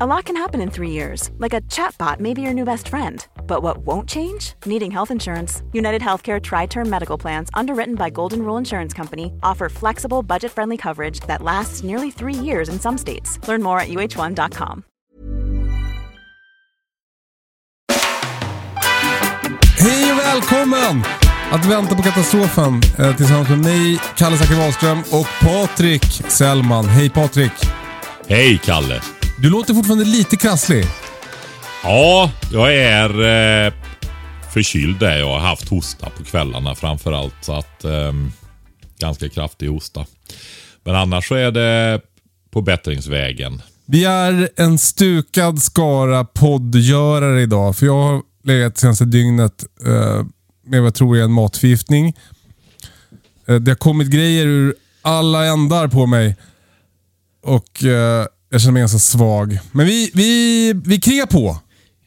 A lot can happen in three years, like a chatbot may be your new best friend. But what won't change? Needing health insurance. United Healthcare Tri Term Medical Plans, underwritten by Golden Rule Insurance Company, offer flexible, budget friendly coverage that lasts nearly three years in some states. Learn more at uh1.com. Hej och välkommen att vänta på katastrofen eh, tillsammans med mig, Kalle Zackari Wahlström och Patrik Sellman. Hej Patrik! Hej Kalle! Du låter fortfarande lite krasslig. Ja, jag är eh, förkyld där. Jag har haft hosta på kvällarna framförallt. Så att, eh, ganska kraftig hosta. Men annars så är det på bättringsvägen. Vi är en stukad skara poddgörare idag. För jag har legat senaste dygnet eh, med vad jag tror är en matförgiftning. Eh, det har kommit grejer ur alla ändar på mig. Och eh, jag känner mig ganska svag. Men vi, vi, vi krigar på.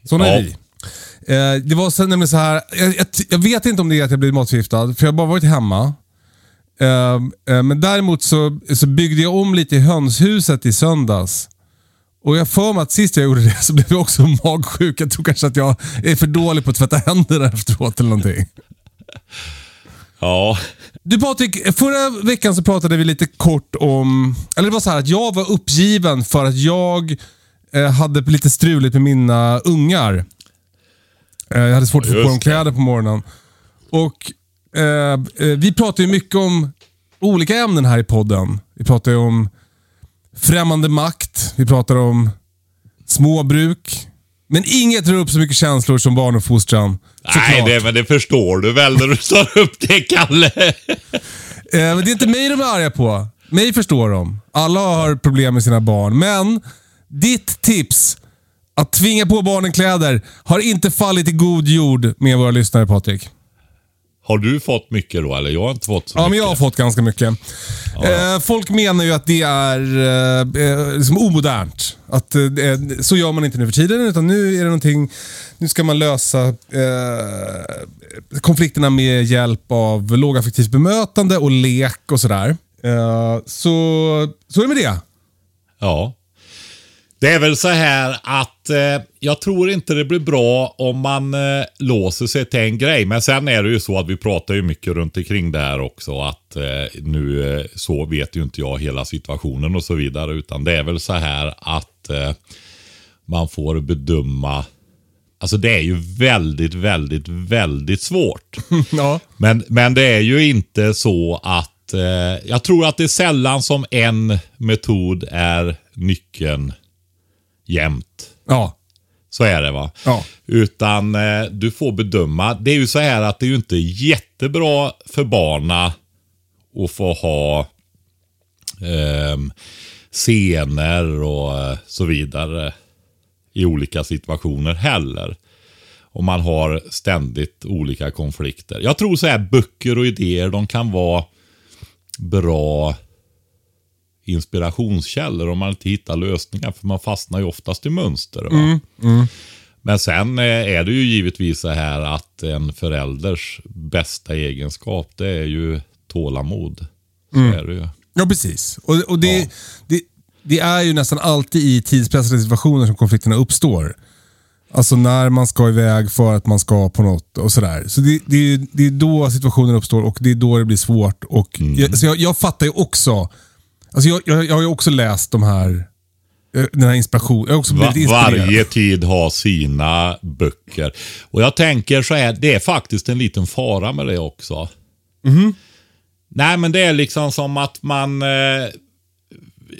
Sådana är Ja. vi. Eh, det var så, nämligen så här. Jag, jag, jag vet inte om det är att jag blivit matförgiftad, för jag har bara varit hemma. Eh, eh, men däremot så, så byggde jag om lite i hönshuset i söndags. Och jag för mig att sist jag gjorde det så blev jag också magsjuk. Jag tror kanske att jag är för dålig på att tvätta händerna efteråt eller någonting. Ja, Du Patrik, förra veckan så pratade vi lite kort om, eller det var så här att jag var uppgiven för att jag eh, hade lite struligt med mina ungar. Eh, jag hade svårt att få på dem kläder på morgonen. Och eh, eh, Vi pratar ju mycket om olika ämnen här i podden. Vi pratar ju om främmande makt, vi pratar om småbruk. Men inget rör upp så mycket känslor som barnuppfostran. nej det, men det förstår du väl när du tar upp det Kalle. Eh, men det är inte mig de är arga på. Mig förstår de. Alla har problem med sina barn. Men ditt tips att tvinga på barnen kläder har inte fallit i god jord med våra lyssnare Patrik. Har du fått mycket då eller? Jag har inte fått så Ja, mycket. men jag har fått ganska mycket. Eh, folk menar ju att det är eh, eh, liksom omodernt. Att, eh, eh, så gör man inte nu för tiden, utan nu är det någonting... Nu ska man lösa eh, konflikterna med hjälp av lågaffektivt bemötande och lek och sådär. Eh, så, så är det med det. Ja. Det är väl så här att eh, jag tror inte det blir bra om man eh, låser sig till en grej. Men sen är det ju så att vi pratar ju mycket runt omkring det här också. Att eh, nu eh, så vet ju inte jag hela situationen och så vidare. Utan det är väl så här att eh, man får bedöma. Alltså det är ju väldigt, väldigt, väldigt svårt. Ja. Men, men det är ju inte så att... Eh, jag tror att det är sällan som en metod är nyckeln jämt. Ja. Så är det va? Ja. Utan eh, du får bedöma. Det är ju så här att det är ju inte jättebra för barna att få ha ehm, scener och eh, så vidare i olika situationer heller. Om man har ständigt olika konflikter. Jag tror så här böcker och idéer de kan vara bra inspirationskällor om man inte hittar lösningar. För man fastnar ju oftast i mönster. Va? Men sen eh, är det ju givetvis så här att en förälders bästa egenskap det är ju tålamod. Så är det ju. Ja, precis. Och, och det, Ja. det, det är ju nästan alltid i tidspressade situationer som konflikterna uppstår. Alltså när man ska iväg för att man ska på något och sådär. Så det, det, är- det är då situationen uppstår och det är då det blir svårt. Och jag, så jag, jag fattar ju också. Alltså jag, jag, jag har ju också läst de här, eh, den här inspirationen. Jag har också blivit inspirerad. varje tid har sina böcker. Och jag tänker så här, det är faktiskt en liten fara med det också. Nej, men det är liksom som att man eh,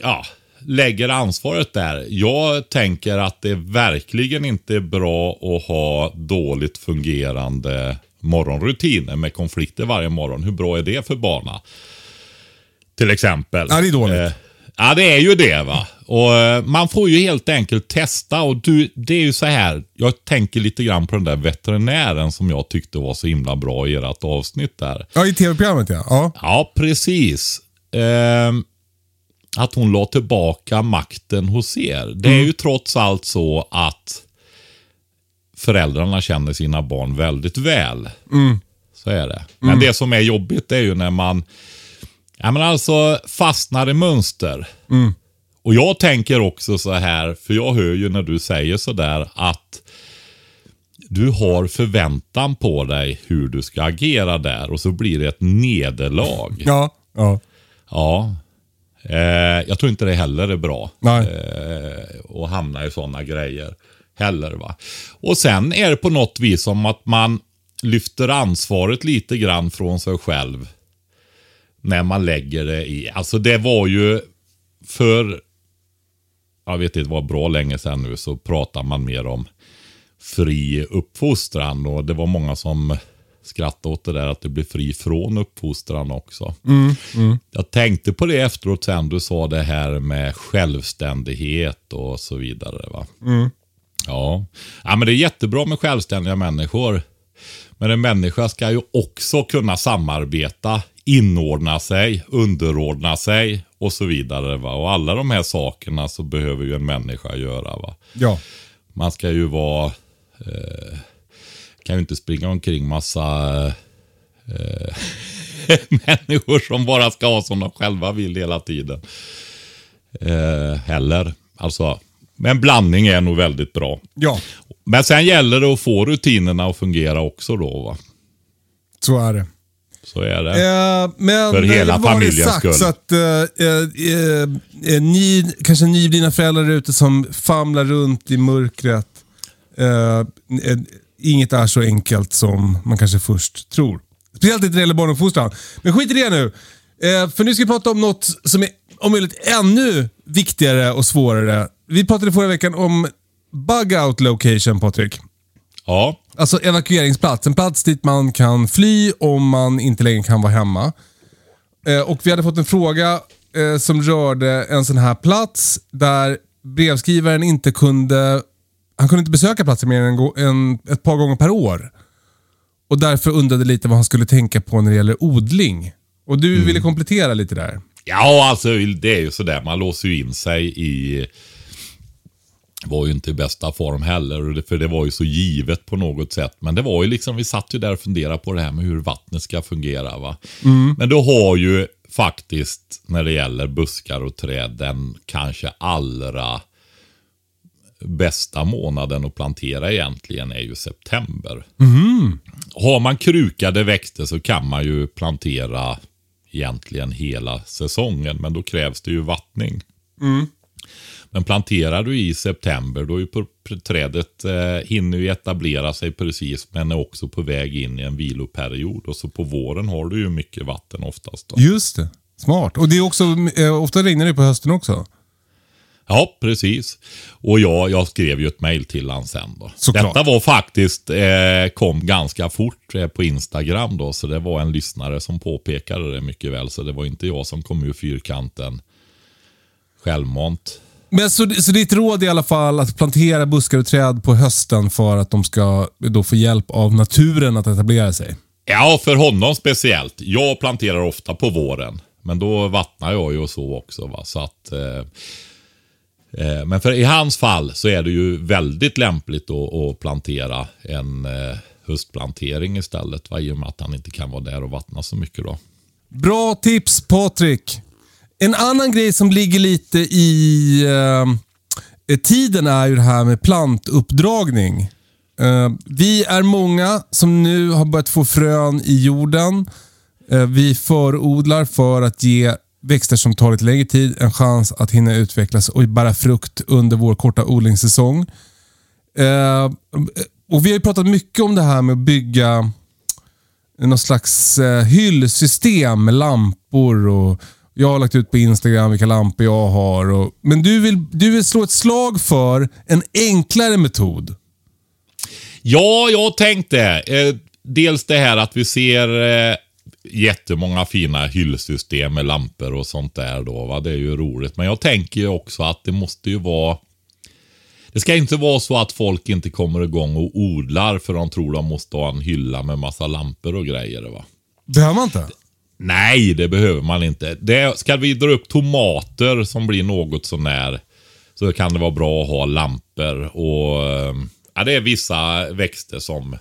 ja, lägger ansvaret där. Jag tänker att det verkligen inte är bra att ha dåligt fungerande morgonrutiner med konflikter varje morgon. Hur bra är det för barna? Till exempel. Ja, det är dåligt. Eh, Ja, det är ju det va. Och eh, Man får ju helt enkelt testa och du, det är ju så här. Jag tänker lite grann på den där veterinären som jag tyckte var så himla bra i ert avsnitt där. Ja, i tv-programmet ja. ja. Ja, precis. Ehm, att hon la tillbaka makten hos er. Det är ju trots allt så att föräldrarna känner sina barn väldigt väl. Så är det. Men det som är jobbigt är ju när man ja, men alltså fastnar i mönster. Och jag tänker också så här, för jag hör ju när du säger så där att du har förväntan på dig hur du ska agera där och så blir det ett nederlag. Ja. ja. Ja. Eh, jag tror inte det heller är bra. Nej. Eh, att hamna i sådana grejer heller. va. Och sen är det på något vis som att man lyfter ansvaret lite grann från sig själv. När man lägger det i. Alltså det var ju för, jag vet inte, det var bra länge sedan nu så pratar man mer om fri uppfostran. Och det var många som skrattade åt det där att det blir fri från uppfostran också. Jag tänkte på det efteråt sen du sa det här med självständighet och så vidare. va. Ja. ja, men det är jättebra med självständiga människor. Men en människa ska ju också kunna samarbeta, inordna sig, underordna sig och så vidare. Va? Och alla de här sakerna så behöver ju en människa göra. Va? Ja. Man ska ju vara... Eh, kan ju inte springa omkring massa eh, människor som bara ska ha som de själva vill hela tiden. Eh, heller. Alltså, men blandning är nog väldigt bra. Ja, Men sen gäller det att få rutinerna att fungera också då. Va? så är det. Så är det. Eh, men För hela det var det familjens sagt, skull. Så att, eh, eh, eh, ni, kanske nyblivna föräldrar där ute som famlar runt i mörkret. Eh, eh, inget är så enkelt som man kanske först tror. Speciellt inte när det gäller barnuppfostran. Men skit i det nu. För nu ska vi prata om något som är om möjligt ännu viktigare och svårare. Vi pratade förra veckan om bug out location, Patrik. Ja, Alltså evakueringsplats. En plats dit man kan fly om man inte längre kan vara hemma. Eh, och Vi hade fått en fråga eh, som rörde en sån här plats där brevskrivaren inte kunde han kunde inte besöka platsen mer än en, ett par gånger per år. Och därför undrade lite vad han skulle tänka på när det gäller odling. Och du ville komplettera lite där. Ja, alltså det är ju sådär. Man låser ju in sig i... var ju inte i bästa form heller. För det var ju så givet på något sätt. Men det var ju liksom, vi satt ju där och funderade på det här med hur vattnet ska fungera. va. Men du har ju faktiskt, när det gäller buskar och träd, den kanske allra bästa månaden att plantera egentligen är ju september. Har man krukade växter så kan man ju plantera egentligen hela säsongen, men då krävs det ju vattning. Men planterar du i september, då är ju trädet eh, hinner ju etablera sig precis, men är också på väg in i en viloperiod. Och så på våren har du ju mycket vatten oftast. Då. Just det. Smart. Och det är också, eh, ofta regnar det på hösten också. Ja, precis. Och jag, jag skrev ju ett mejl till han sen då. Såklart. Detta var faktiskt, eh, kom ganska fort eh, på Instagram då, så det var en lyssnare som påpekade det mycket väl. Så det var inte jag som kom ur fyrkanten självmant. Men så, så ditt råd är i alla fall att plantera buskar och träd på hösten för att de ska då få hjälp av naturen att etablera sig? Ja, för honom speciellt. Jag planterar ofta på våren, men då vattnar jag ju och så också. Va? Så att, eh, eh, men för i hans fall så är det ju väldigt lämpligt att, plantera en eh, höstplantering istället. Va? I och med att han inte kan vara där och vattna så mycket då. Bra tips Patrik! En annan grej som ligger lite i eh, eh, tiden är ju det här med plantuppdragning. Eh, vi är många som nu har börjat få frön i jorden. Eh, vi förodlar för att ge växter som tar lite längre tid en chans att hinna utvecklas och bära frukt under vår korta odlingssäsong. Eh, och Vi har ju pratat mycket om det här med att bygga någon slags eh, hyllsystem med lampor. och jag har lagt ut på Instagram vilka lampor jag har. Och, men du vill, du vill slå ett slag för en enklare metod. Ja, jag tänkte. Eh, dels det här att vi ser... Eh, jättemånga fina hyllsystem med lampor och sånt där då. Va? Det är ju roligt. Men jag tänker ju också att det måste ju vara det ska inte vara så att folk inte kommer igång och odlar för de tror de måste ha en hylla med massa lampor och grejer. Va? Behöver man inte? Nej, det behöver man inte. Det, ska vi dra upp tomater som blir något sånär så kan det vara bra att ha lampor. Och, eh, ja, det är vissa växter som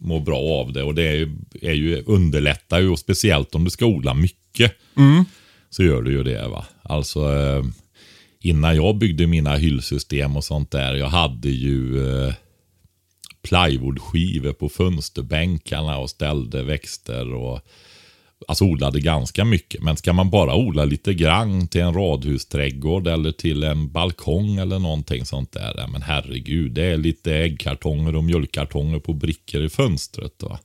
mår bra av det och det är, är ju, underlättar ju, och speciellt om du ska odla mycket. Så gör du ju det. va. Alltså eh, innan jag byggde mina hyllsystem och sånt där. Jag hade ju eh, plywoodskivor på fönsterbänkarna och ställde växter och alltså odlade ganska mycket. Men ska man bara odla lite grann till en radhusträdgård eller till en balkong eller någonting sånt där. Ja, men herregud, det är lite äggkartonger och mjölkkartonger på brickor i fönstret. Va?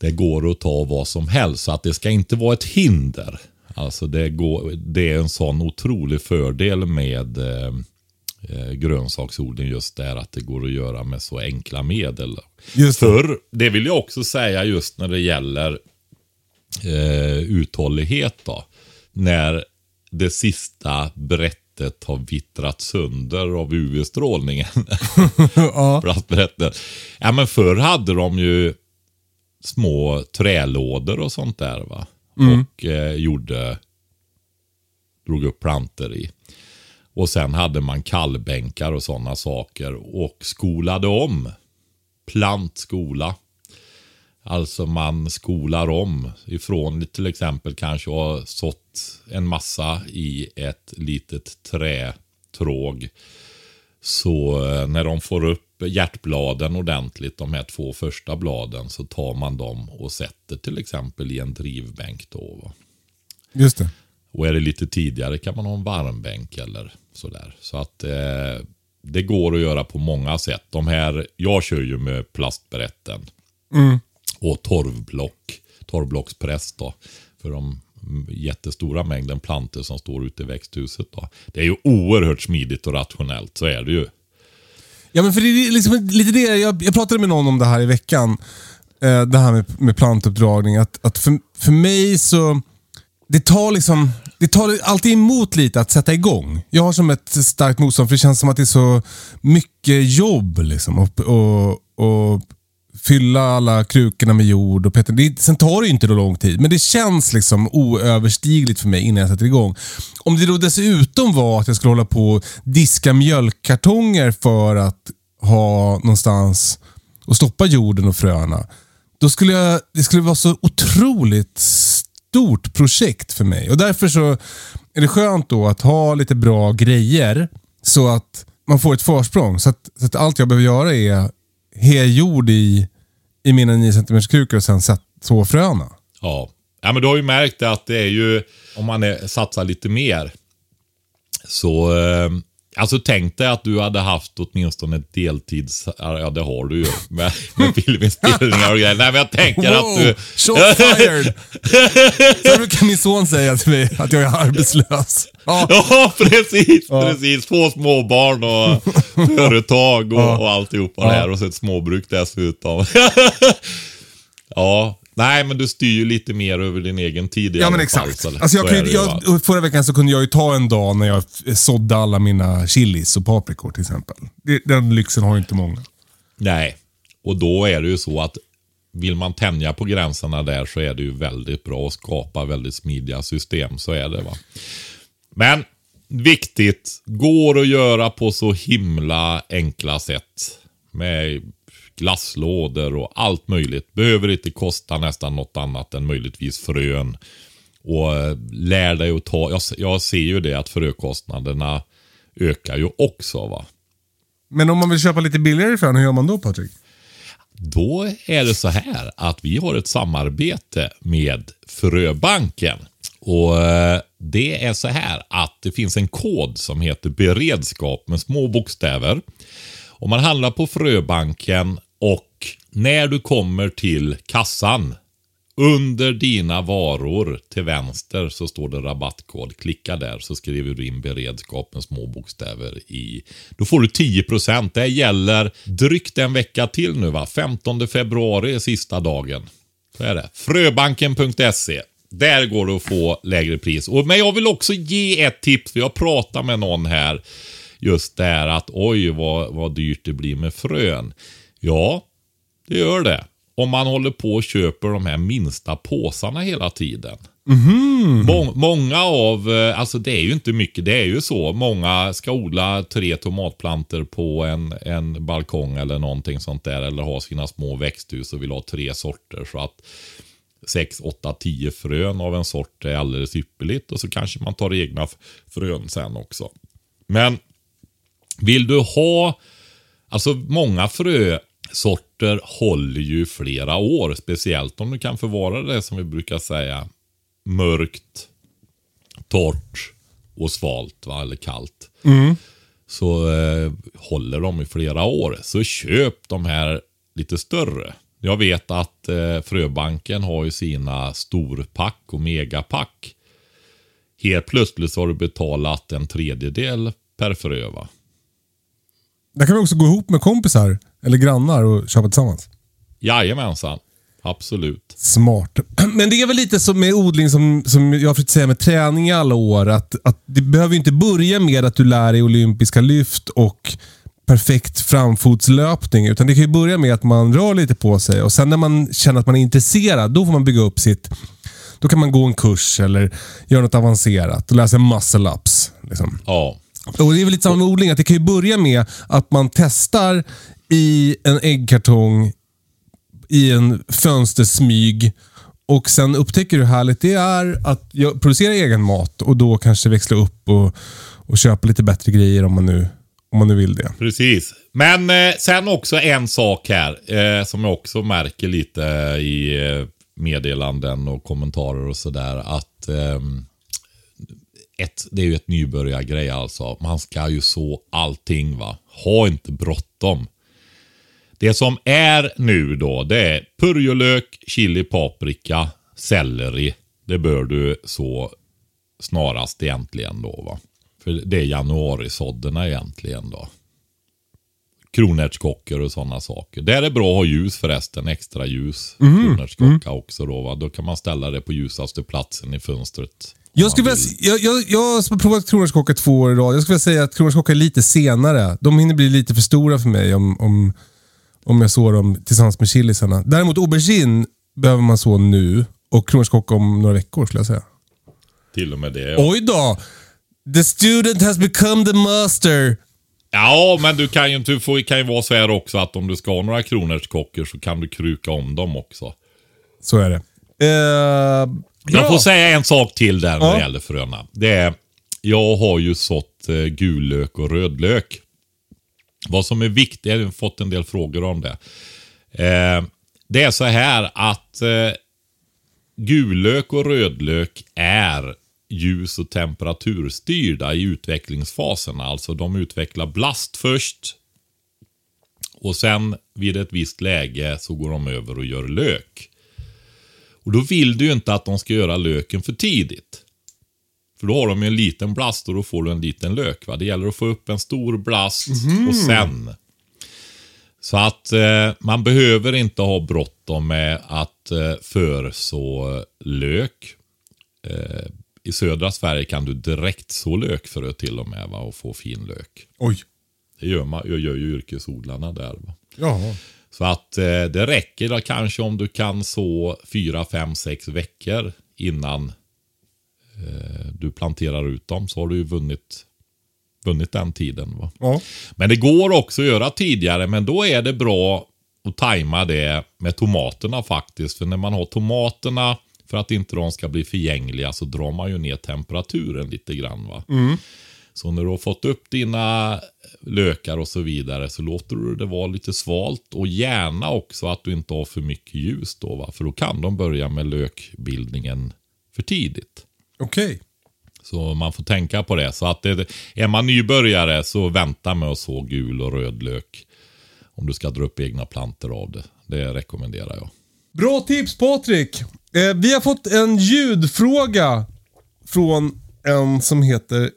Det går att ta vad som helst, så att det ska inte vara ett hinder. Alltså det, går, det är en sån otrolig fördel med eh, eh, grönsaksodling just där att det går att göra med så enkla medel. Just det. För det vill jag också säga just när det gäller eh, uthållighet då. När det sista brättet har vittrat sönder av UV-strålningen. ja. Plastbrättet. Ja men förr hade de ju små trälådor och sånt där va. Och eh, gjorde, drog upp planter i. Och sen hade man kallbänkar och sådana saker och skolade om. Plantskola. Alltså man skolar om ifrån till exempel kanske ha sått en massa i ett litet trätråg. Så eh, när de får upp hjärtbladen ordentligt, de här två första bladen, så tar man dem och sätter till exempel i en drivbänk. Då, va? Just det. Och är det lite tidigare kan man ha en varmbänk eller sådär. Så att eh, det går att göra på många sätt. De här, jag kör ju med plastbrätten och torvblock, torvblockspress då. För de jättestora mängden plantor som står ute i växthuset. Då. Det är ju oerhört smidigt och rationellt, så är det ju. Ja, men för det är liksom lite det, jag, jag pratade med någon om det här i veckan. Eh, det här med, med plantuppdragning. Att, att för, för mig så, det tar liksom, det tar alltid emot lite att sätta igång. Jag har som ett starkt motstånd för det känns som att det är så mycket jobb. Liksom, och, och, och fylla alla krukorna med jord och peta. Det, sen tar det ju inte då lång tid, men det känns liksom oöverstigligt för mig innan jag sätter igång. Om det då dessutom var att jag skulle hålla på och diska mjölkkartonger för att ha någonstans och stoppa jorden och fröna. Då skulle jag, det skulle vara så otroligt stort projekt för mig. Och Därför så är det skönt då att ha lite bra grejer så att man får ett försprång. Så att, så att allt jag behöver göra är Hejord i, i mina 9 cm krukor och sen sätt, så fröna. Ja. ja, men du har ju märkt att det är ju, om man är, satsar lite mer, så eh, Alltså tänk dig att du hade haft åtminstone ett deltids... Ja, det har du ju med, med filminspelningar och grejer. Nej, men jag tänker att du... Shot fired! Så brukar min son säga till mig att jag är arbetslös. Ja, Ja, precis. precis. Två småbarn och företag och, och alltihopa det här. Och så ett småbruk dessutom. ja, nej men du styr ju lite mer över din egen tid i ja alla men fall, exakt. så- Alltså jag kunde, va? jag, förra veckan så kunde jag ju ta en dag när jag sådde alla mina chilis och paprikor till exempel. Den lyxen har ju inte många. Nej, och då är det ju så att vill man tänja på gränserna där så är det ju väldigt bra att skapa väldigt smidiga system. Så är det va. Men viktigt, går att göra på så himla enkla sätt. Med glasslådor och allt möjligt. Behöver inte kosta nästan något annat än möjligtvis frön. Och eh, lär dig att ta, jag, jag ser ju det att frökostnaderna ökar ju också va. Men om man vill köpa lite billigare frön, hur gör man då Patrik? Då är det så här att vi har ett samarbete med Fröbanken. Och eh, Det är så här att det finns en kod som heter beredskap med små bokstäver. Om man handlar på Fröbanken och när du kommer till kassan under dina varor till vänster så står det rabattkod. Klicka där så skriver du in beredskap med små bokstäver i. Då får du 10%. Det gäller drygt en vecka till nu va. 15 februari är sista dagen. Så är det. Fröbanken.se. Där går det att få lägre pris. Och, men jag vill också ge ett tips, för jag pratade med någon här. Just där att oj vad, vad dyrt det blir med frön. Ja, det gör det. Om man håller på och köper de här minsta påsarna hela tiden. Må många av, eh, alltså det är ju inte mycket, det är ju så. Många ska odla tre tomatplanter på en, en balkong eller någonting sånt där. Eller ha sina små växthus och vill ha tre sorter. Så att 6, 8, 10 frön av en sort är alldeles ypperligt. Och så kanske man tar egna frön sen också. Men vill du ha, alltså många frösorter håller ju flera år. Speciellt om du kan förvara det som vi brukar säga mörkt, torrt och svalt, va? eller kallt. Så eh, håller de i flera år. Så köp de här lite större. Jag vet att eh, Fröbanken har ju sina storpack och megapack. Helt plötsligt så har du betalat en tredjedel per frö va? Där kan vi också gå ihop med kompisar eller grannar och köpa tillsammans. Jajamensan. Absolut. Smart. Men det är väl lite som med odling som, som jag har försökt säga med träning i alla år. Att, att det behöver inte börja med att du lär dig olympiska lyft och perfekt framfotslöpning. Utan det kan ju börja med att man rör lite på sig och sen när man känner att man är intresserad, då får man bygga upp sitt... Då kan man gå en kurs eller göra något avancerat och lära sig muscle ups. Liksom. Ja. Och Det är väl lite samma med odling, att det kan ju börja med att man testar i en äggkartong i en fönstersmyg och sen upptäcker du hur härligt det är att producera egen mat och då kanske växla upp och, och köpa lite bättre grejer om man nu, om man nu vill det. Precis. Men eh, sen också en sak här eh, som jag också märker lite i eh, meddelanden och kommentarer och sådär. Att ehm, ett, det är ju ett nybörjargrej alltså. Man ska ju så allting va. Ha inte bråttom. Det som är nu då, det är purjolök, chili, paprika, selleri. Det bör du så snarast egentligen då va. För det är januarisådderna egentligen då. Kronärtskockor och sådana saker. Där är det bra att ha ljus förresten, extra ljus. Kronärtskocka också då va. Då kan man ställa det på ljusaste platsen i fönstret. Jag, skulle vilja, jag, jag, jag har provat kronärtskocka två år i rad. Jag skulle vilja säga att kronärtskocka är lite senare. De hinner bli lite för stora för mig om, om, om jag sår dem tillsammans med chilisarna. Däremot aubergine behöver man så nu och kronärtskocka om några veckor skulle jag säga. Till och med det. Ja. Oj då! The student has become the master. Ja, men du kan ju inte, får, kan ju vara så här också att om du ska ha några kronärtskockor så kan du kruka om dem också. Så är det. Jag får säga en sak till där när det gäller fröna. Det är, jag har ju sått eh, gullök och rödlök. Vad som är viktigt, jag har fått en del frågor om det. Eh, det är så här att eh, gullök och rödlök är ljus och temperaturstyrda i utvecklingsfaserna. Alltså de utvecklar blast först och sen vid ett visst läge så går de över och gör lök. Och då vill du ju inte att de ska göra löken för tidigt. För då har de ju en liten blast och då får du en liten lök. Va? Det gäller att få upp en stor blast och sen. Så att eh, man behöver inte ha bråttom med att eh, förså lök. Eh, I södra Sverige kan du direkt så lökfrö till och med va? och få fin lök. Oj. Det gör, man, gör ju yrkesodlarna där. Va? Jaha. Så att eh, det räcker då kanske om du kan så fyra, fem, sex veckor innan eh, du planterar ut dem så har du ju vunnit, vunnit den tiden. Va? Ja. Men det går också att göra tidigare men då är det bra att tajma det med tomaterna faktiskt. För när man har tomaterna för att inte de ska bli förgängliga så drar man ju ner temperaturen lite grann. Va? Så när du har fått upp dina lökar och så vidare så låter du det vara lite svalt och gärna också att du inte har för mycket ljus då. Va? För då kan de börja med lökbildningen för tidigt. Okej. Så man får tänka på det. Så att det, är man nybörjare så vänta med att så gul och röd lök. Om du ska dra upp egna plantor av det. Det rekommenderar jag. Bra tips Patrik. Eh, vi har fått en ljudfråga från en som heter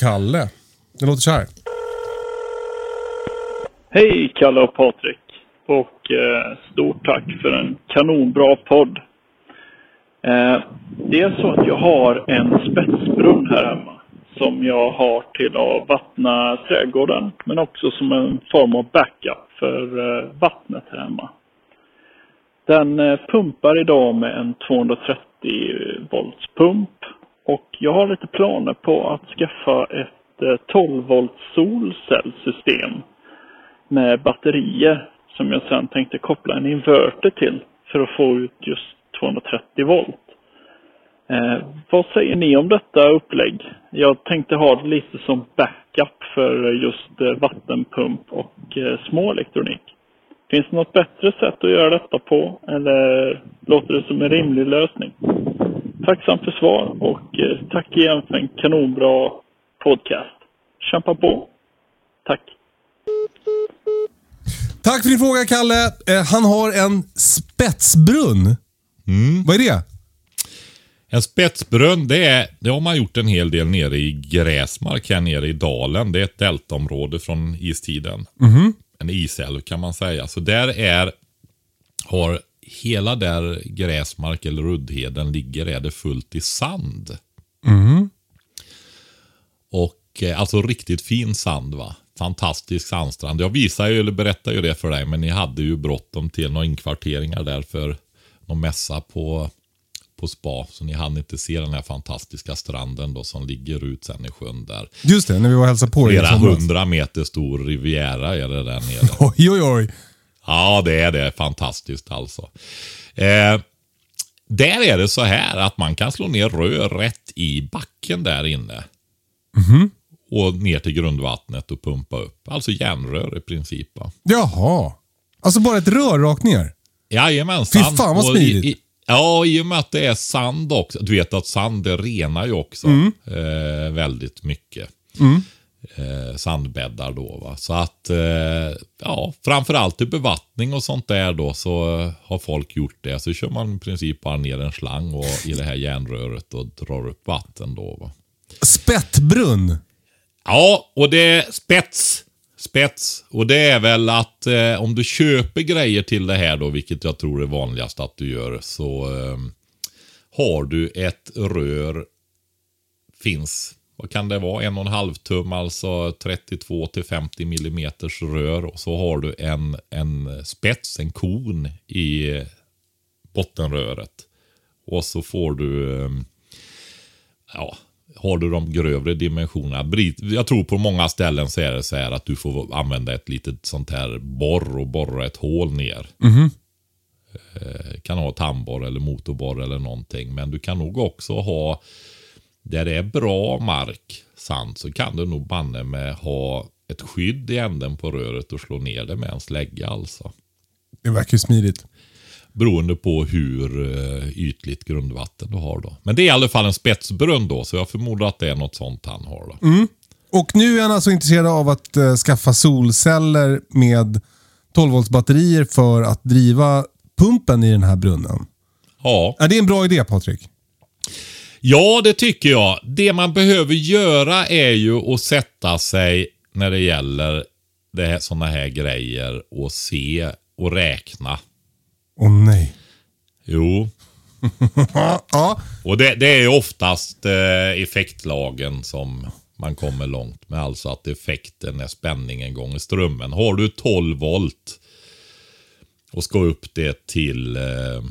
Kalle. Det låter så här. Hej Kalle och Patrik. Och eh, stort tack för en kanonbra podd. Eh, det är så att jag har en spetsbrunn här hemma som jag har till att vattna trädgården men också som en form av backup för eh, vattnet här hemma. Den eh, pumpar idag med en 230 volts pump och jag har lite planer på att skaffa ett eh, 12 volts solcellssystem med batterier som jag sen tänkte koppla en inverter till för att få ut just 230 volt. Eh, vad säger ni om detta upplägg? Jag tänkte ha det lite som backup för just eh, vattenpump och eh, små elektronik. Finns det något bättre sätt att göra detta på eller låter det som en rimlig lösning? Tacksam för svar och eh, tack igen för en kanonbra podcast. Kämpa på! Tack! Tack för din fråga Kalle. Eh, han har en spetsbrunn. Vad är det? En spetsbrunn, det, är, det har man gjort en hel del nere i Gräsmark, här nere i dalen. Det är ett deltaområde från istiden. En isälv kan man säga. Så där är, har hela där Gräsmark eller Uddheden ligger, är det fullt i sand. Och eh, alltså riktigt fin sand va. Fantastisk sandstrand. Jag visar ju, eller berättar ju det för dig, men ni hade ju bråttom till några inkvarteringar där för någon mässa på, på spa. Så ni hann inte se den här fantastiska stranden då som ligger ut sen i sjön där. Just det, när vi var och hälsade på Flera hundra meter stor riviera är det där nere. Oj, oj, oj. Ja, det är det. Fantastiskt alltså. Eh, där är det så här att man kan slå ner rör rätt i backen där inne. Och ner till grundvattnet och pumpa upp. Alltså järnrör i princip. va. Jaha. Alltså bara ett rör rakt ner? Jajamensan. Fy fan, vad smidigt. i- Ja, i och med att det är sand också. Du vet att sand det renar ju också Mm. eh, väldigt mycket. Eh, sandbäddar då. Va? Så att, eh, ja, framförallt till bevattning och sånt där då så eh, har folk gjort det. Så kör man i princip bara ner en slang och, i det här järnröret och drar upp vatten då. Va? Spettbrunn. Ja, och det är spets. Spets. Och det är väl att eh, om du köper grejer till det här då, vilket jag tror är vanligast att du gör, så eh, har du ett rör, finns, vad kan det vara, en och en halv tum, alltså 32 till 50 millimeters rör. Och så har du en, en spets, en kon i bottenröret. Och så får du eh, ja, har du de grövre dimensionerna. Jag tror på många ställen så är det så här att du får använda ett litet sånt här borr och borra ett hål ner. Eh, kan ha tandborr eller motorborr eller någonting. Men du kan nog också ha, där det är bra mark, sand, så kan du nog banne med ha ett skydd i änden på röret och slå ner det med en slägga alltså. Det verkar ju smidigt. Beroende på hur eh, ytligt grundvatten du har då. Men det är i alla fall en spetsbrunn då, så jag förmodar att det är något sånt han har då. Och nu är han alltså intresserad av att eh, skaffa solceller med 12 volts batterier för att driva pumpen i den här brunnen. Ja. Är det en bra idé Patrik? Ja, det tycker jag. Det man behöver göra är ju att sätta sig när det gäller det här, såna här grejer och se och räkna. Åh nej. Jo, Ja, och det, det är oftast eh, effektlagen som man kommer långt med. Alltså att effekten är spänningen gånger strömmen. Har du 12 volt och ska upp det till eh,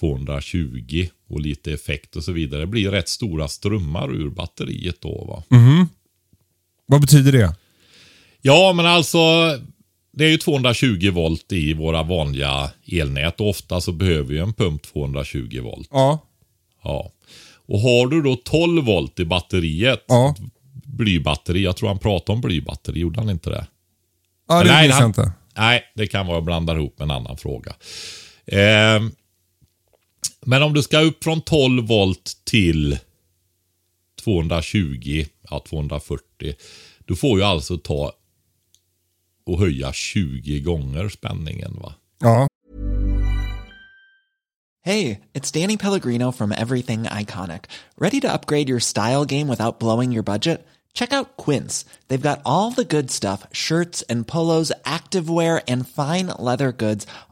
220 och lite effekt och så vidare. Det blir rätt stora strömmar ur batteriet då. Va? Vad betyder det? Ja, men alltså det är ju 220 volt i våra vanliga elnät och ofta så behöver ju en pump 220 volt. Ja. Ja. Och har du då 12 volt i batteriet, Ja. blybatteri, jag tror han pratade om blybatteri, gjorde han inte det? Ja, det Nej, minns jag inte. Nej, det kan vara jag blandar ihop med en annan fråga. Ehm, men om du ska upp från 12 volt till 220, ja 240. Du får ju alltså ta och höja 20 gånger spänningen va. Ja. Hey, it's Danny Pellegrino from Everything Iconic. Ready to upgrade your style game without blowing your budget? Check out Quince. They've got all the good stuff shirts and polos, activewear, and fine leather goods,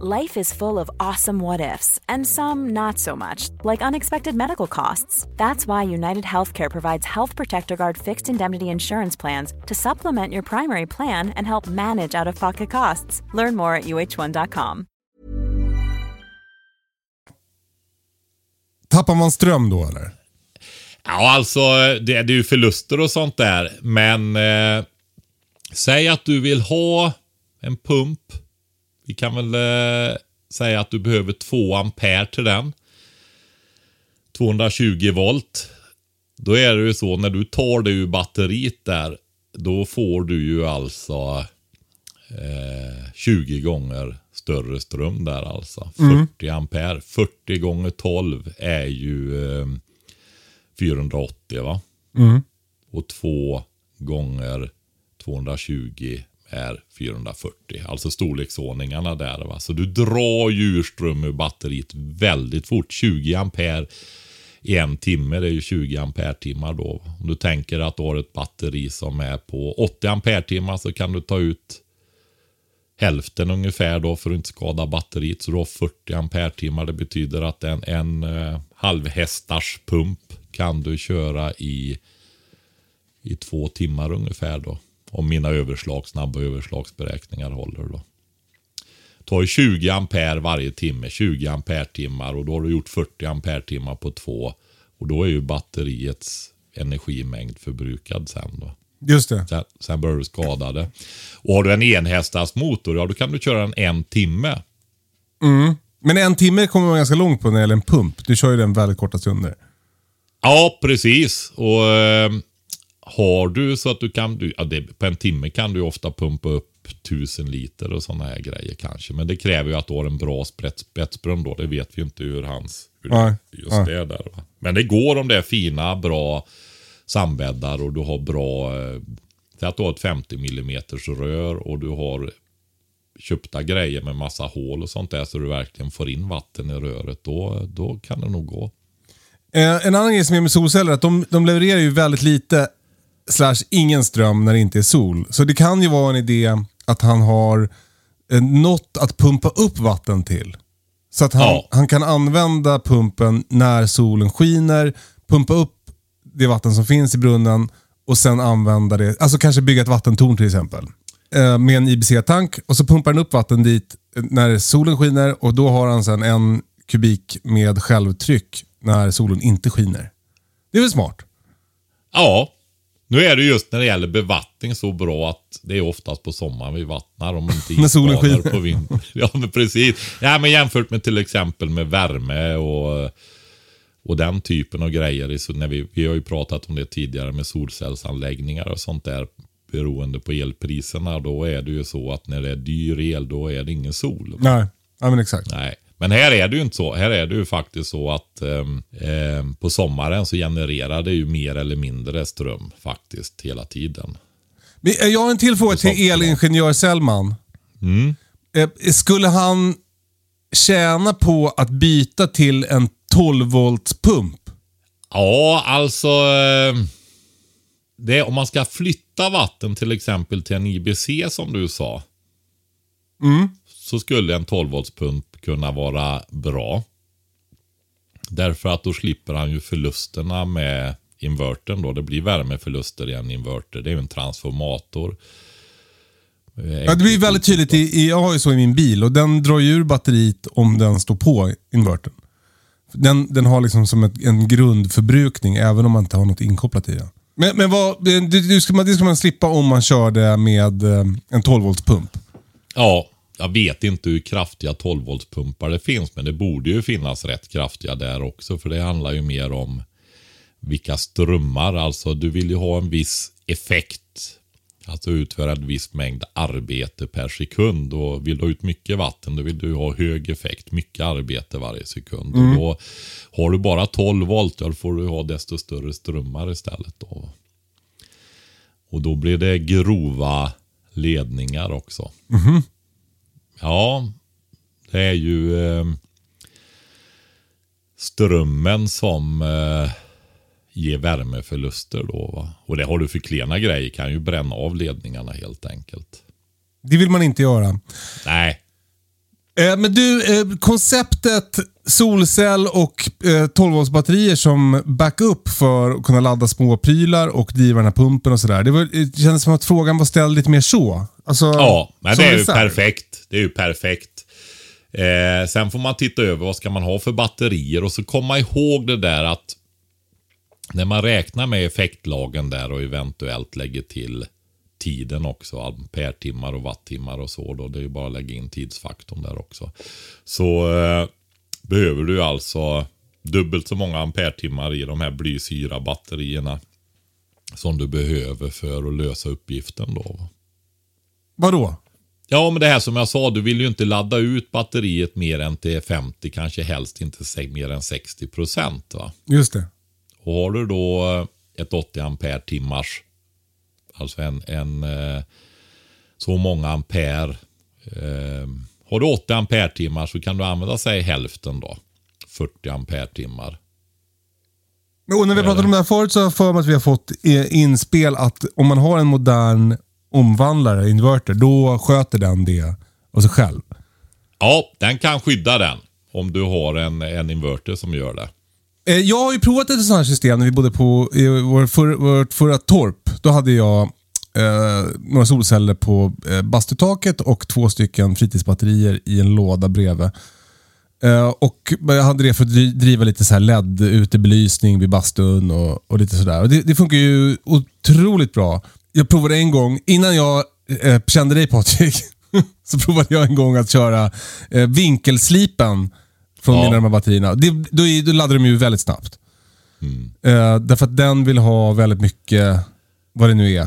Life is full of awesome what ifs, and some not so much, like unexpected medical costs. That's why United Healthcare provides Health Protector Guard fixed indemnity insurance plans to supplement your primary plan and help manage out of pocket costs. Learn more at uh1.com. Tappar man ström då eller? Ja, alltså det, det är ju förluster och sånt där. Men eh, säg att du vill ha en pump. Vi kan väl eh, säga att du behöver 2 ampere till den. 220 volt. Då är det ju så när du tar det ur batteriet där. Då får du ju alltså eh, 20 gånger större ström där alltså. 40 ampere. 40 gånger 12 är ju eh, 480 va? Och 2 gånger 220 är 440. Alltså storleksordningarna där va. Så du drar ju ur batteriet väldigt fort. 20 ampere i en timme, det är ju 20 ampere timmar då. Om du tänker att du har ett batteri som är på 80 ampere timmar så kan du ta ut hälften ungefär då för att inte skada batteriet. Så du har 40 ampere timmar. Det betyder att en, en eh, halvhästars pump kan du köra i, i två timmar ungefär då. Om mina överslag, snabba överslagsberäkningar håller då. tar ju 20 ampere varje timme, 20 ampere timmar och då har du gjort 40 ampere timmar på två. Och då är ju batteriets energimängd förbrukad sen då. Just det. Sen, sen börjar du skada det. Och har du en enhästars motor, ja då kan du köra den en timme. Men en timme kommer man ganska långt på när det gäller en pump. Du kör ju den väldigt korta stunder. Ja, precis. Och eh, har du så att du kan, du, ja, det, på en timme kan du ofta pumpa upp tusen liter och sådana här grejer kanske. Men det kräver ju att du har en bra spets, spetsbrunn då. Det vet vi ju inte hur hans, hur Nej, just nej. det där. Va? Men det går om det är fina, bra sandbäddar och du har bra, eh, säg att du har ett 50 mm rör och du har köpta grejer med massa hål och sånt där så du verkligen får in vatten i röret. Då, då kan det nog gå. Eh, en annan grej som är med solceller är att de, de levererar ju väldigt lite slash ingen ström när det inte är sol. Så det kan ju vara en idé att han har eh, något att pumpa upp vatten till. Så att han, Ja. han kan använda pumpen när solen skiner, pumpa upp det vatten som finns i brunnen och sen använda det. Alltså kanske bygga ett vattentorn till exempel. Eh, med en IBC-tank och så pumpar han upp vatten dit när solen skiner och då har han sen en kubik med självtryck när solen inte skiner. Det är väl smart? Ja, nu är det just när det gäller bevattning så bra att det är oftast på sommaren vi vattnar om inte När solen skiner. på vintern. Ja, men precis. Ja, men jämfört med till exempel med värme och, och den typen av grejer. Så när vi, vi har ju pratat om det tidigare med solcellsanläggningar och sånt där. Beroende på elpriserna. Då är det ju så att när det är dyr el då är det ingen sol. Nej, ja, men exakt. Nej, men här är det ju inte så. Här är det ju faktiskt så att ehm, på sommaren så genererar det ju mer eller mindre ström faktiskt hela tiden. Men, eh, Jag har en till fråga till elingenjör Sellman. Eh, Skulle han tjäna på att byta till en 12 volts pump? Ja, alltså. ehm, Det, om man ska flytta vatten till exempel till en IBC som du sa. Så skulle en 12 volts pump kunna vara bra. Därför att då slipper han ju förlusterna med invertern då. Det blir värmeförluster i en inverter. Det är ju en transformator. Eh, Ja, det blir väldigt tydligt. I, jag har ju så i min bil och den drar ju ur batteriet om den står på invertern. Den, den har liksom som ett, en grundförbrukning även om man inte har något inkopplat i den. Men, men vad, det, det, ska man, det ska man slippa om man kör det med eh, en 12 volts pump. Ja, jag vet inte hur kraftiga 12 voltspumpar det finns, men det borde ju finnas rätt kraftiga där också, för det handlar ju mer om vilka strömmar. Alltså, du vill ju ha en viss effekt. Alltså utföra en viss mängd arbete per sekund. Och vill du ha ut mycket vatten, då vill du ha hög effekt. Mycket arbete varje sekund. Och då har du bara 12 volt, då får du ha desto större strömmar istället. Då. Och då blir det grova ledningar också. Ja, det är ju eh, strömmen som eh, ger värmeförluster då. Va? Och det har du för klena grejer kan ju bränna av ledningarna helt enkelt. Det vill man inte göra. Nej, Eh, men du, eh, konceptet solcell och eh, 12 volts batterier som backup för att kunna ladda små prylar och driva den här pumpen och sådär. Det, var- det kändes som att frågan var ställd lite mer så. Alltså, ja, men det är ju reserv. perfekt. Det är ju perfekt. Eh, sen får man titta över vad ska man ha för batterier och så komma ihåg det där att när man räknar med effektlagen där och eventuellt lägger till tiden också, ampere-timmar och wattimmar och så då. Det är ju bara att lägga in tidsfaktorn där också. Så eh, behöver du alltså dubbelt så många ampere-timmar i de här blysyra batterierna som du behöver för att lösa uppgiften då. va. Vadå? Ja, men det här som jag sa, du vill ju inte ladda ut batteriet mer än till 50, kanske helst inte mer än 60 procent. va. Just det. Och har du då eh, ett 80 ampere timmars, alltså en, en eh, så många ampere. Eh, har du 80 ampere timmar så kan du använda sig hälften då. 40 ampere timmar. Och när vi pratat om det här förut så har jag för mig att vi har fått eh, inspel att om man har en modern omvandlare, inverter, då sköter den det av sig själv. Ja, den kan skydda den. Om du har en, en inverter som gör det. Eh, jag har ju provat ett sånt här system när vi bodde på i vår för, vårt förra torp. Då hade jag eh, några solceller på eh, bastutaket och två stycken fritidsbatterier i en låda bredvid. Eh, och jag hade det för att driva lite så här LED-utebelysning vid bastun och, och lite sådär. Det, det funkar ju otroligt bra. Jag provade en gång, innan jag eh, kände dig Patrik, så provade jag en gång att köra eh, vinkelslipen från Ja. här batterierna. Det, då, då laddar de ju väldigt snabbt. Eh, därför att den vill ha väldigt mycket, vad det nu är,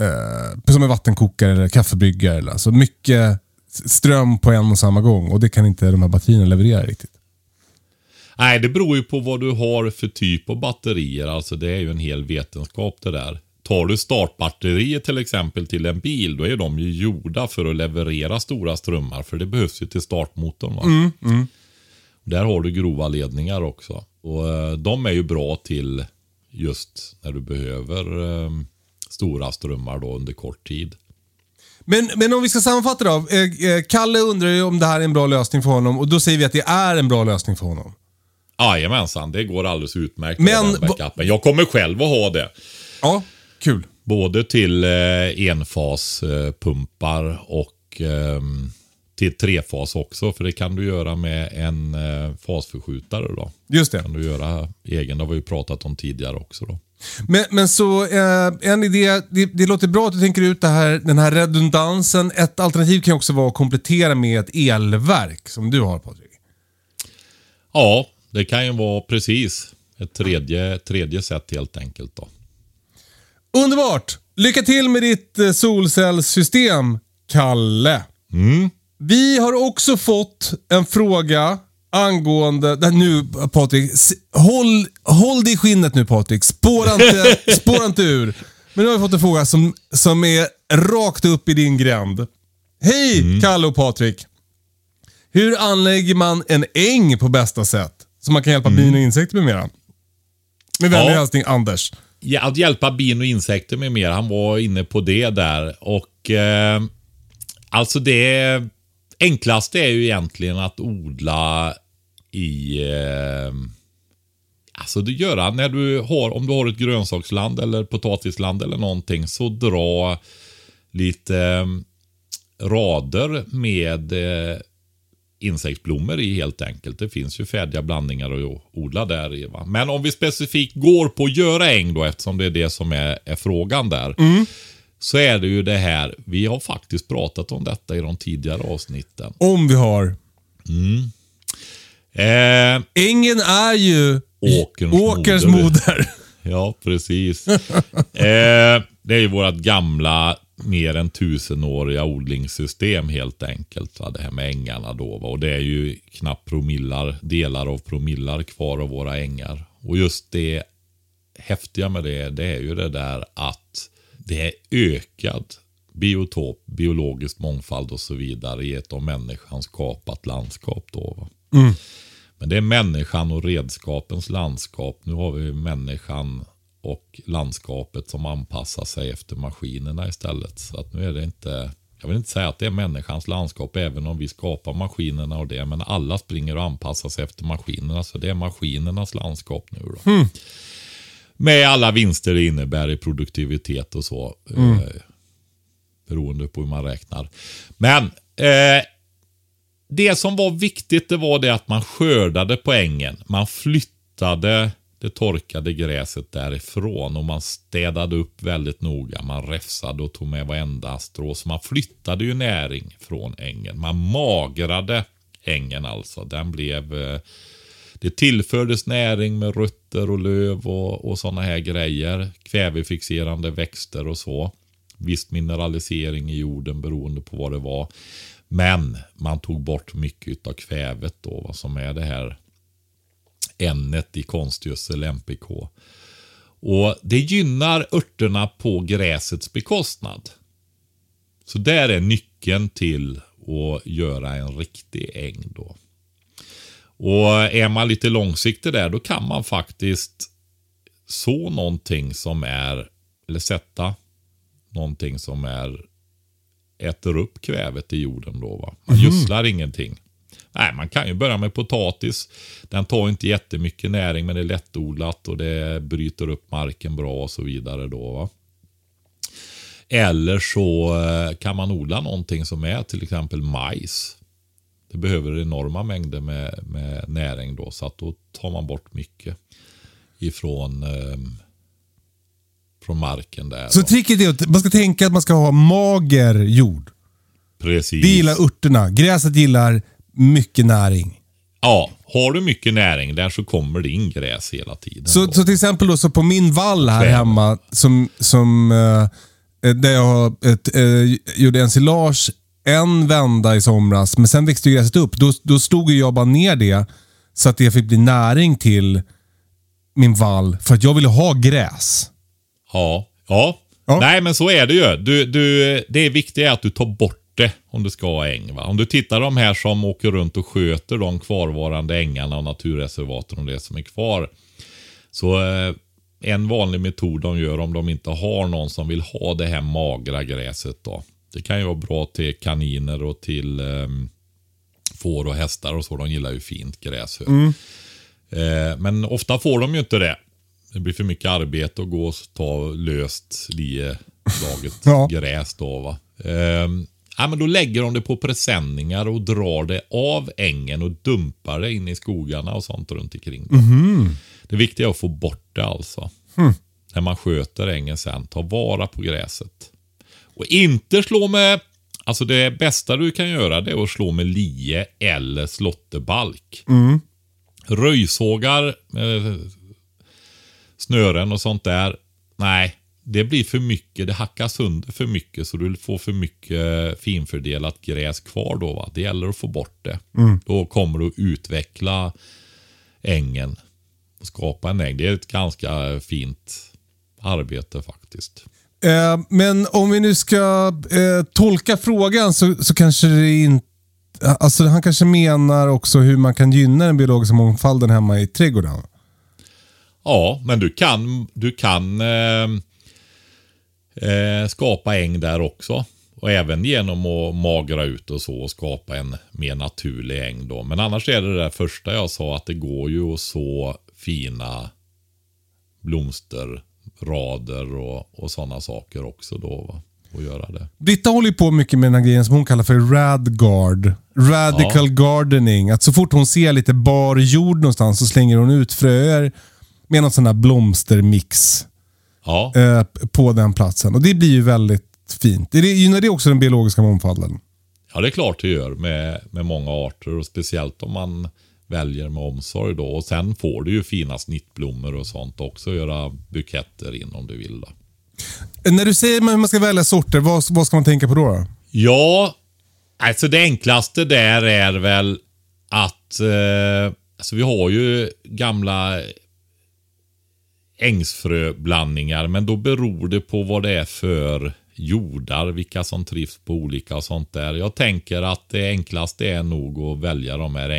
eh, som en vattenkokare eller kaffebryggare. Eller, alltså mycket ström på en och samma gång och det kan inte de här batterierna leverera riktigt. Nej, det beror ju på vad du har för typ av batterier. Alltså det är ju en hel vetenskap det där. Tar du startbatterier till exempel till en bil, då är de ju gjorda för att leverera stora strömmar. För det behövs ju till startmotorn. Va? Där har du grova ledningar också. Och eh, de är ju bra till just när du behöver eh, stora strömmar då under kort tid. Men, men om vi ska sammanfatta då. Eh, Kalle undrar ju om det här är en bra lösning för honom och då säger vi att det är en bra lösning för honom. Jajamensan, det går alldeles utmärkt Men med den backupen. Jag kommer själv att ha det. Ja, kul. Både till eh, enfaspumpar och eh, till trefas också. För det kan du göra med en eh, fasförskjutare då. Just det. kan du göra egen. Det har vi ju pratat om tidigare också då. Men, men så eh, en idé, det, det låter bra att du tänker ut det här, den här redundansen. Ett alternativ kan också vara att komplettera med ett elverk som du har Patrik. Ja, det kan ju vara precis ett tredje, tredje sätt helt enkelt då. Underbart! Lycka till med ditt eh, solcellssystem, Kalle. Vi har också fått en fråga angående... Där nu Patrik, håll, håll dig i skinnet nu Patrik. Spåra inte, spåra inte ur. Men nu har vi fått en fråga som, som är rakt upp i din gränd. Hej Kalle och Patrik. Hur anlägger man en äng på bästa sätt? Så man kan hjälpa bin och insekter med mera. Med vänlig Ja. hälsning Anders. Ja, att hjälpa bin och insekter med mer. Han var inne på det där. Och eh, alltså det Enklast är ju egentligen att odla i eh, Alltså du göra när du har, om du har ett grönsaksland eller potatisland eller någonting så dra lite eh, rader med eh, insektsblommor i helt enkelt. Det finns ju färdiga blandningar att odla där i. Va? Men om vi specifikt går på att göra äng då, eftersom det är det som är, är frågan där. Mm. Så är det ju det här, vi har faktiskt pratat om detta i de tidigare avsnitten. Om vi har. Eh, Ängen är ju Åkerns åkerns moder. moder. Ja, precis. eh, det är ju vårt gamla, mer än tusenåriga odlingssystem helt enkelt. Va? Det här med ängarna då. Va? Och det är ju knappt promillar, delar av promillar kvar av våra ängar. Och just det häftiga med det, det är ju det där att det är ökad biotop, biologisk mångfald och så vidare i ett av människan skapat landskap. Då, va? Men det är människan och redskapens landskap. Nu har vi människan och landskapet som anpassar sig efter maskinerna istället. Så att nu är det inte, jag vill inte säga att det är människans landskap även om vi skapar maskinerna och det. Men alla springer och anpassar sig efter maskinerna. Så det är maskinernas landskap nu då. Med alla vinster det innebär i produktivitet och så. Eh, beroende på hur man räknar. Men eh, det som var viktigt det var det att man skördade på ängen. Man flyttade det torkade gräset därifrån och man städade upp väldigt noga. Man räfsade och tog med varenda strå. Så man flyttade ju näring från ängen. Man magrade ängen alltså. Den blev... Eh, det tillfördes näring med rötter och löv och, och sådana här grejer. Kvävefixerande växter och så. Viss mineralisering i jorden beroende på vad det var. Men man tog bort mycket av kvävet då, vad som är det här ämnet i konstgödsel MPK. Och det gynnar örterna på gräsets bekostnad. Så där är nyckeln till att göra en riktig äng då. Och är man lite långsiktig där, då kan man faktiskt så någonting som är, eller sätta någonting som är, äter upp kvävet i jorden då. Va? Man gödslar ingenting. Nej, man kan ju börja med potatis. Den tar inte jättemycket näring men det är lättodlat och det bryter upp marken bra och så vidare då. Va? Eller så eh, kan man odla någonting som är till exempel majs. Det behöver enorma mängder med, med näring då så att då tar man bort mycket ifrån eh, från marken där. Så då. tricket är att man ska tänka att man ska ha mager jord. Precis. Det gillar örterna. Gräset gillar mycket näring. Ja, har du mycket näring där så kommer det in gräs hela tiden. Så, så till exempel då, så på min vall här Kväve. hemma, som, som, eh, där jag har ett, eh, gjorde ensilage en vända i somras, men sen växte gräset upp. Då, då stod jag bara ner det så att det fick bli näring till min vall. För att jag ville ha gräs. Ja, ja. Ja. Nej, men så är det ju. Du, du, det viktiga är att du tar bort det om du ska ha äng. Va? Om du tittar de här som åker runt och sköter de kvarvarande ängarna och naturreservaten och det som är kvar. Så eh, en vanlig metod de gör om de inte har någon som vill ha det här magra gräset. Då. Det kan ju vara bra till kaniner och till eh, får och hästar och så. De gillar ju fint gräs. Mm. Eh, men ofta får de ju inte det. Det blir för mycket arbete att gå och ta löst lieslaget Ja. gräs då va. Ja, men då lägger de det på presenningar och drar det av ängen och dumpar det in i skogarna och sånt runt omkring. det. Det viktiga är att få bort det alltså. När man sköter ängen sen, ta vara på gräset. Och inte slå med, alltså det bästa du kan göra det är att slå med lie eller slåtterbalk. Röjsågar, eh, snören och sånt där. Nej, det blir för mycket. Det hackas sönder för mycket så du får för mycket finfördelat gräs kvar då. Va? Det gäller att få bort det. Då kommer du att utveckla ängen och skapa en äng. Det är ett ganska fint arbete faktiskt. Eh, men om vi nu ska eh, tolka frågan så, så kanske det inte... Alltså han kanske menar också hur man kan gynna den biologiska mångfalden hemma i trädgården. Ja, men du kan, du kan eh, eh, skapa äng där också. Och även genom att magra ut och så och skapa en mer naturlig äng då. Men annars är det det där första jag sa att det går ju att så fina blomster blomsterrader och, och sådana saker också då. Va? att göra det. Britta håller på mycket med den här grejen som hon kallar för radguard. Radical gardening. Att så fort hon ser lite bar jord någonstans så slänger hon ut fröer med någon sån här blomstermix Ja, eh, på den platsen. Och det blir ju väldigt fint. Det gynnar det också den biologiska mångfalden? ja det är klart det gör med, med många arter och speciellt om man väljer med omsorg då. Och sen får du ju fina snittblommor och sånt också. Göra buketter in om du vill. Då. När du säger hur man ska välja sorter, vad, vad ska man tänka på då? då? Ja, alltså det enklaste där är väl att eh, alltså vi har ju gamla ängsfröblandningar, men då beror det på vad det är för jordar, vilka som trivs på olika och sånt där. Jag tänker att det enklaste är nog att välja de här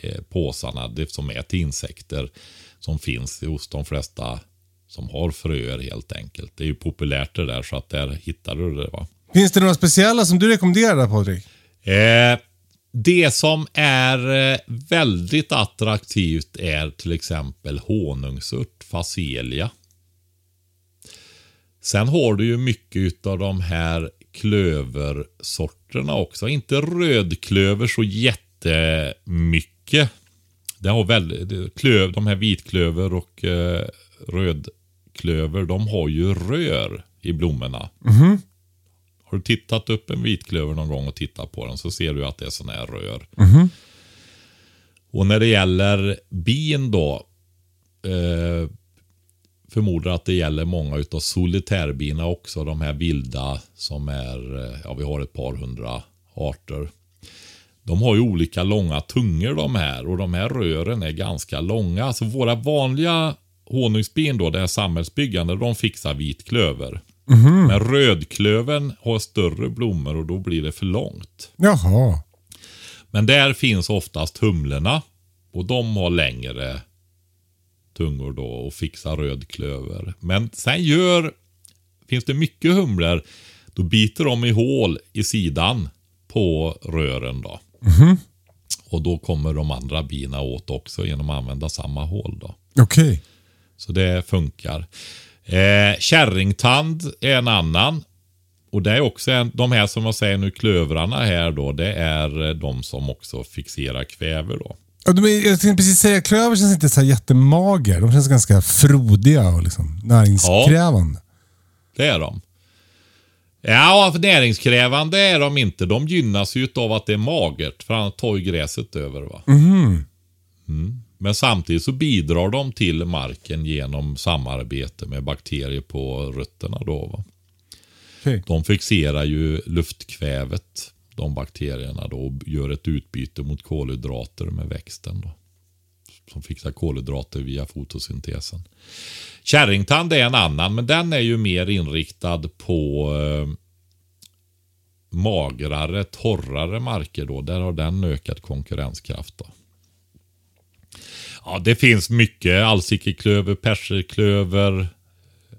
eh, påsarna, det som är till insekter, som finns hos de flesta som har fröer helt enkelt. Det är ju populärt det där, så att där hittar du det. va. Finns det några speciella som du rekommenderar där Patrik? Eh, det som är eh, väldigt attraktivt är till exempel honungsört, facelia. Sen har du ju mycket av de här klöversorterna också. Inte rödklöver så jättemycket. Det har väldigt, klöv, de här vitklöver och eh, rödklöver, de har ju rör i blommorna. Har du tittat upp en vitklöver någon gång och tittat på den så ser du att det är sådana här rör. Och när det gäller bin då. Eh, förmodar att det gäller många utav solitärbina också. De här vilda som är, eh, ja vi har ett par hundra arter. De har ju olika långa tungor de här och de här rören är ganska långa. Så våra vanliga honungsbin då, det här samhällsbyggande, de fixar vitklöver. Men rödklöven har större blommor och då blir det för långt. Jaha. Men där finns oftast humlorna och de har längre tungor då och fixar rödklöver. Men sen gör, finns det mycket humlor, då biter de i hål i sidan på rören då. Och då kommer de andra bina åt också genom att använda samma hål då. Okej. Så det funkar. Eh, kärringtand är en annan. Och det är också en, de här som jag säger nu, klövrarna här då, det är eh, de som också fixerar kväve då. Ja, de är- Jag tänkte precis säga, klöver känns inte så här jättemager. De känns ganska frodiga och liksom näringskrävande. Det är de. Ja, näringskrävande är de inte. De gynnas ju av att det är magert. För annars tar ju gräset över. va. Mm. Men samtidigt så bidrar de till marken genom samarbete med bakterier på rötterna. Då, va. Okej. De fixerar ju luftkvävet, de bakterierna då, och gör ett utbyte mot kolhydrater med växten. Då, som fixar kolhydrater via fotosyntesen. Kärringtand är en annan, men den är ju mer inriktad på eh, magrare, torrare marker. Då. Där har den ökat konkurrenskraft. Då. Ja, det finns mycket. Allsikeklöver, perserklöver,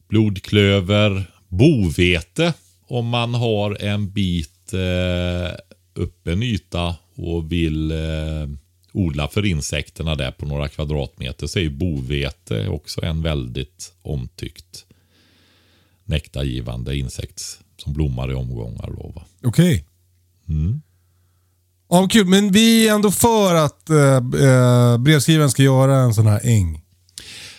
blodklöver, bovete. Om man har en bit eh, öppen yta och vill eh, odla för insekterna där på några kvadratmeter så är ju bovete också en väldigt omtyckt nektargivande insekt som blommar i omgångar. Då, va? Okej. Ja, kul. Men vi är ändå för att eh, eh, brevskrivaren ska göra en sån här äng.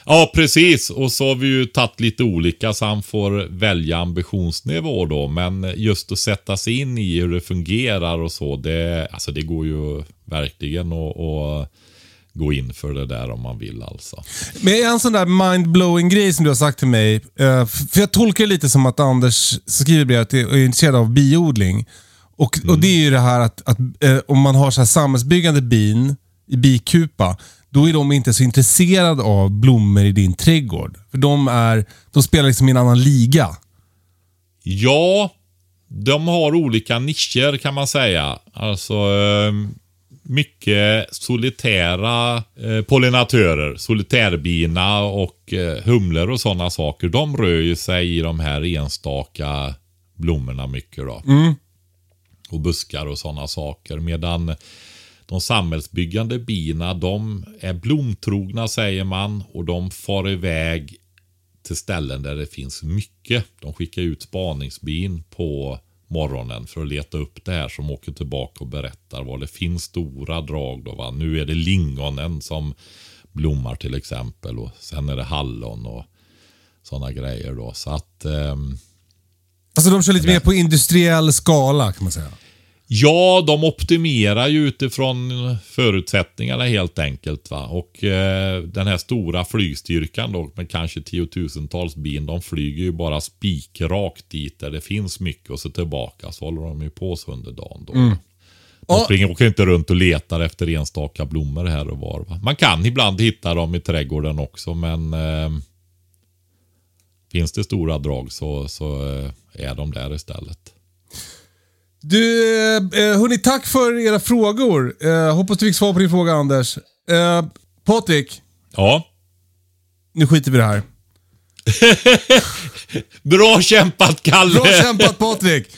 Ja, precis. Och så har vi ju tagit lite olika så han får välja ambitionsnivå då. Men just att sätta sig in i hur det fungerar och så, det, alltså det går ju verkligen att, att gå in för det där om man vill alltså. Men en sån där mind-blowing grej som du har sagt till mig. eh, För jag tolkar det lite som att Anders skriver att är intresserad av biodling. Och, och det är ju det här att, att eh, om man har så här samhällsbyggande bin i bikupa, då är de inte så intresserade av blommor i din trädgård. För de, är, de spelar liksom i en annan liga. Ja, de har olika nischer kan man säga. Alltså eh, mycket solitära eh, pollinatörer, solitärbina och eh, humlor och sådana saker. De rör ju sig i de här enstaka blommorna mycket då. Och buskar och sådana saker. Medan de samhällsbyggande bina, de är blomtrogna säger man och de far iväg till ställen där det finns mycket. De skickar ut spaningsbin på morgonen för att leta upp det här som åker tillbaka och berättar var det finns stora drag. Då, va? Nu är det lingonen som blommar till exempel och sen är det hallon och sådana grejer. Då. Så att... ehm, Alltså de kör lite mer på industriell skala kan man säga. Ja, de optimerar ju utifrån förutsättningarna helt enkelt. Va? Och eh, den här stora flygstyrkan då med kanske tiotusentals bin, de flyger ju bara spikrakt dit där det finns mycket och så tillbaka. Så håller de ju på så under dagen då. De Ja. springer, åker inte runt och letar efter enstaka blommor här och var. Va? Man kan ibland hitta dem i trädgården också men eh, finns det stora drag så, så eh, är de där istället. Du, eh, eh, hörni, tack för era frågor. Eh, hoppas du fick svar på din fråga Anders. Eh, Patrik, Ja, nu skiter vi i det här. bra kämpat Kalle! Bra kämpat Patrik!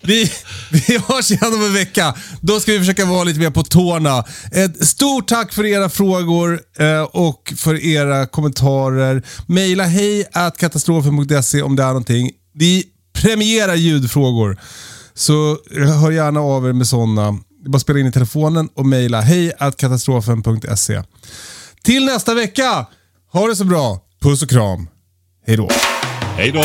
Vi, vi hörs igen om en vecka. Då ska vi försöka vara lite mer på tårna. Ett stort tack för era frågor eh, och för era kommentarer. Maila hej katastrofen.se om det är någonting. Vi premierar ljudfrågor. Så hör gärna av er med sådana. Det är bara att spela in i telefonen och mejla hej katastrofen.se. Till nästa vecka! Ha det så bra. Puss och kram. Hej då. Hej då!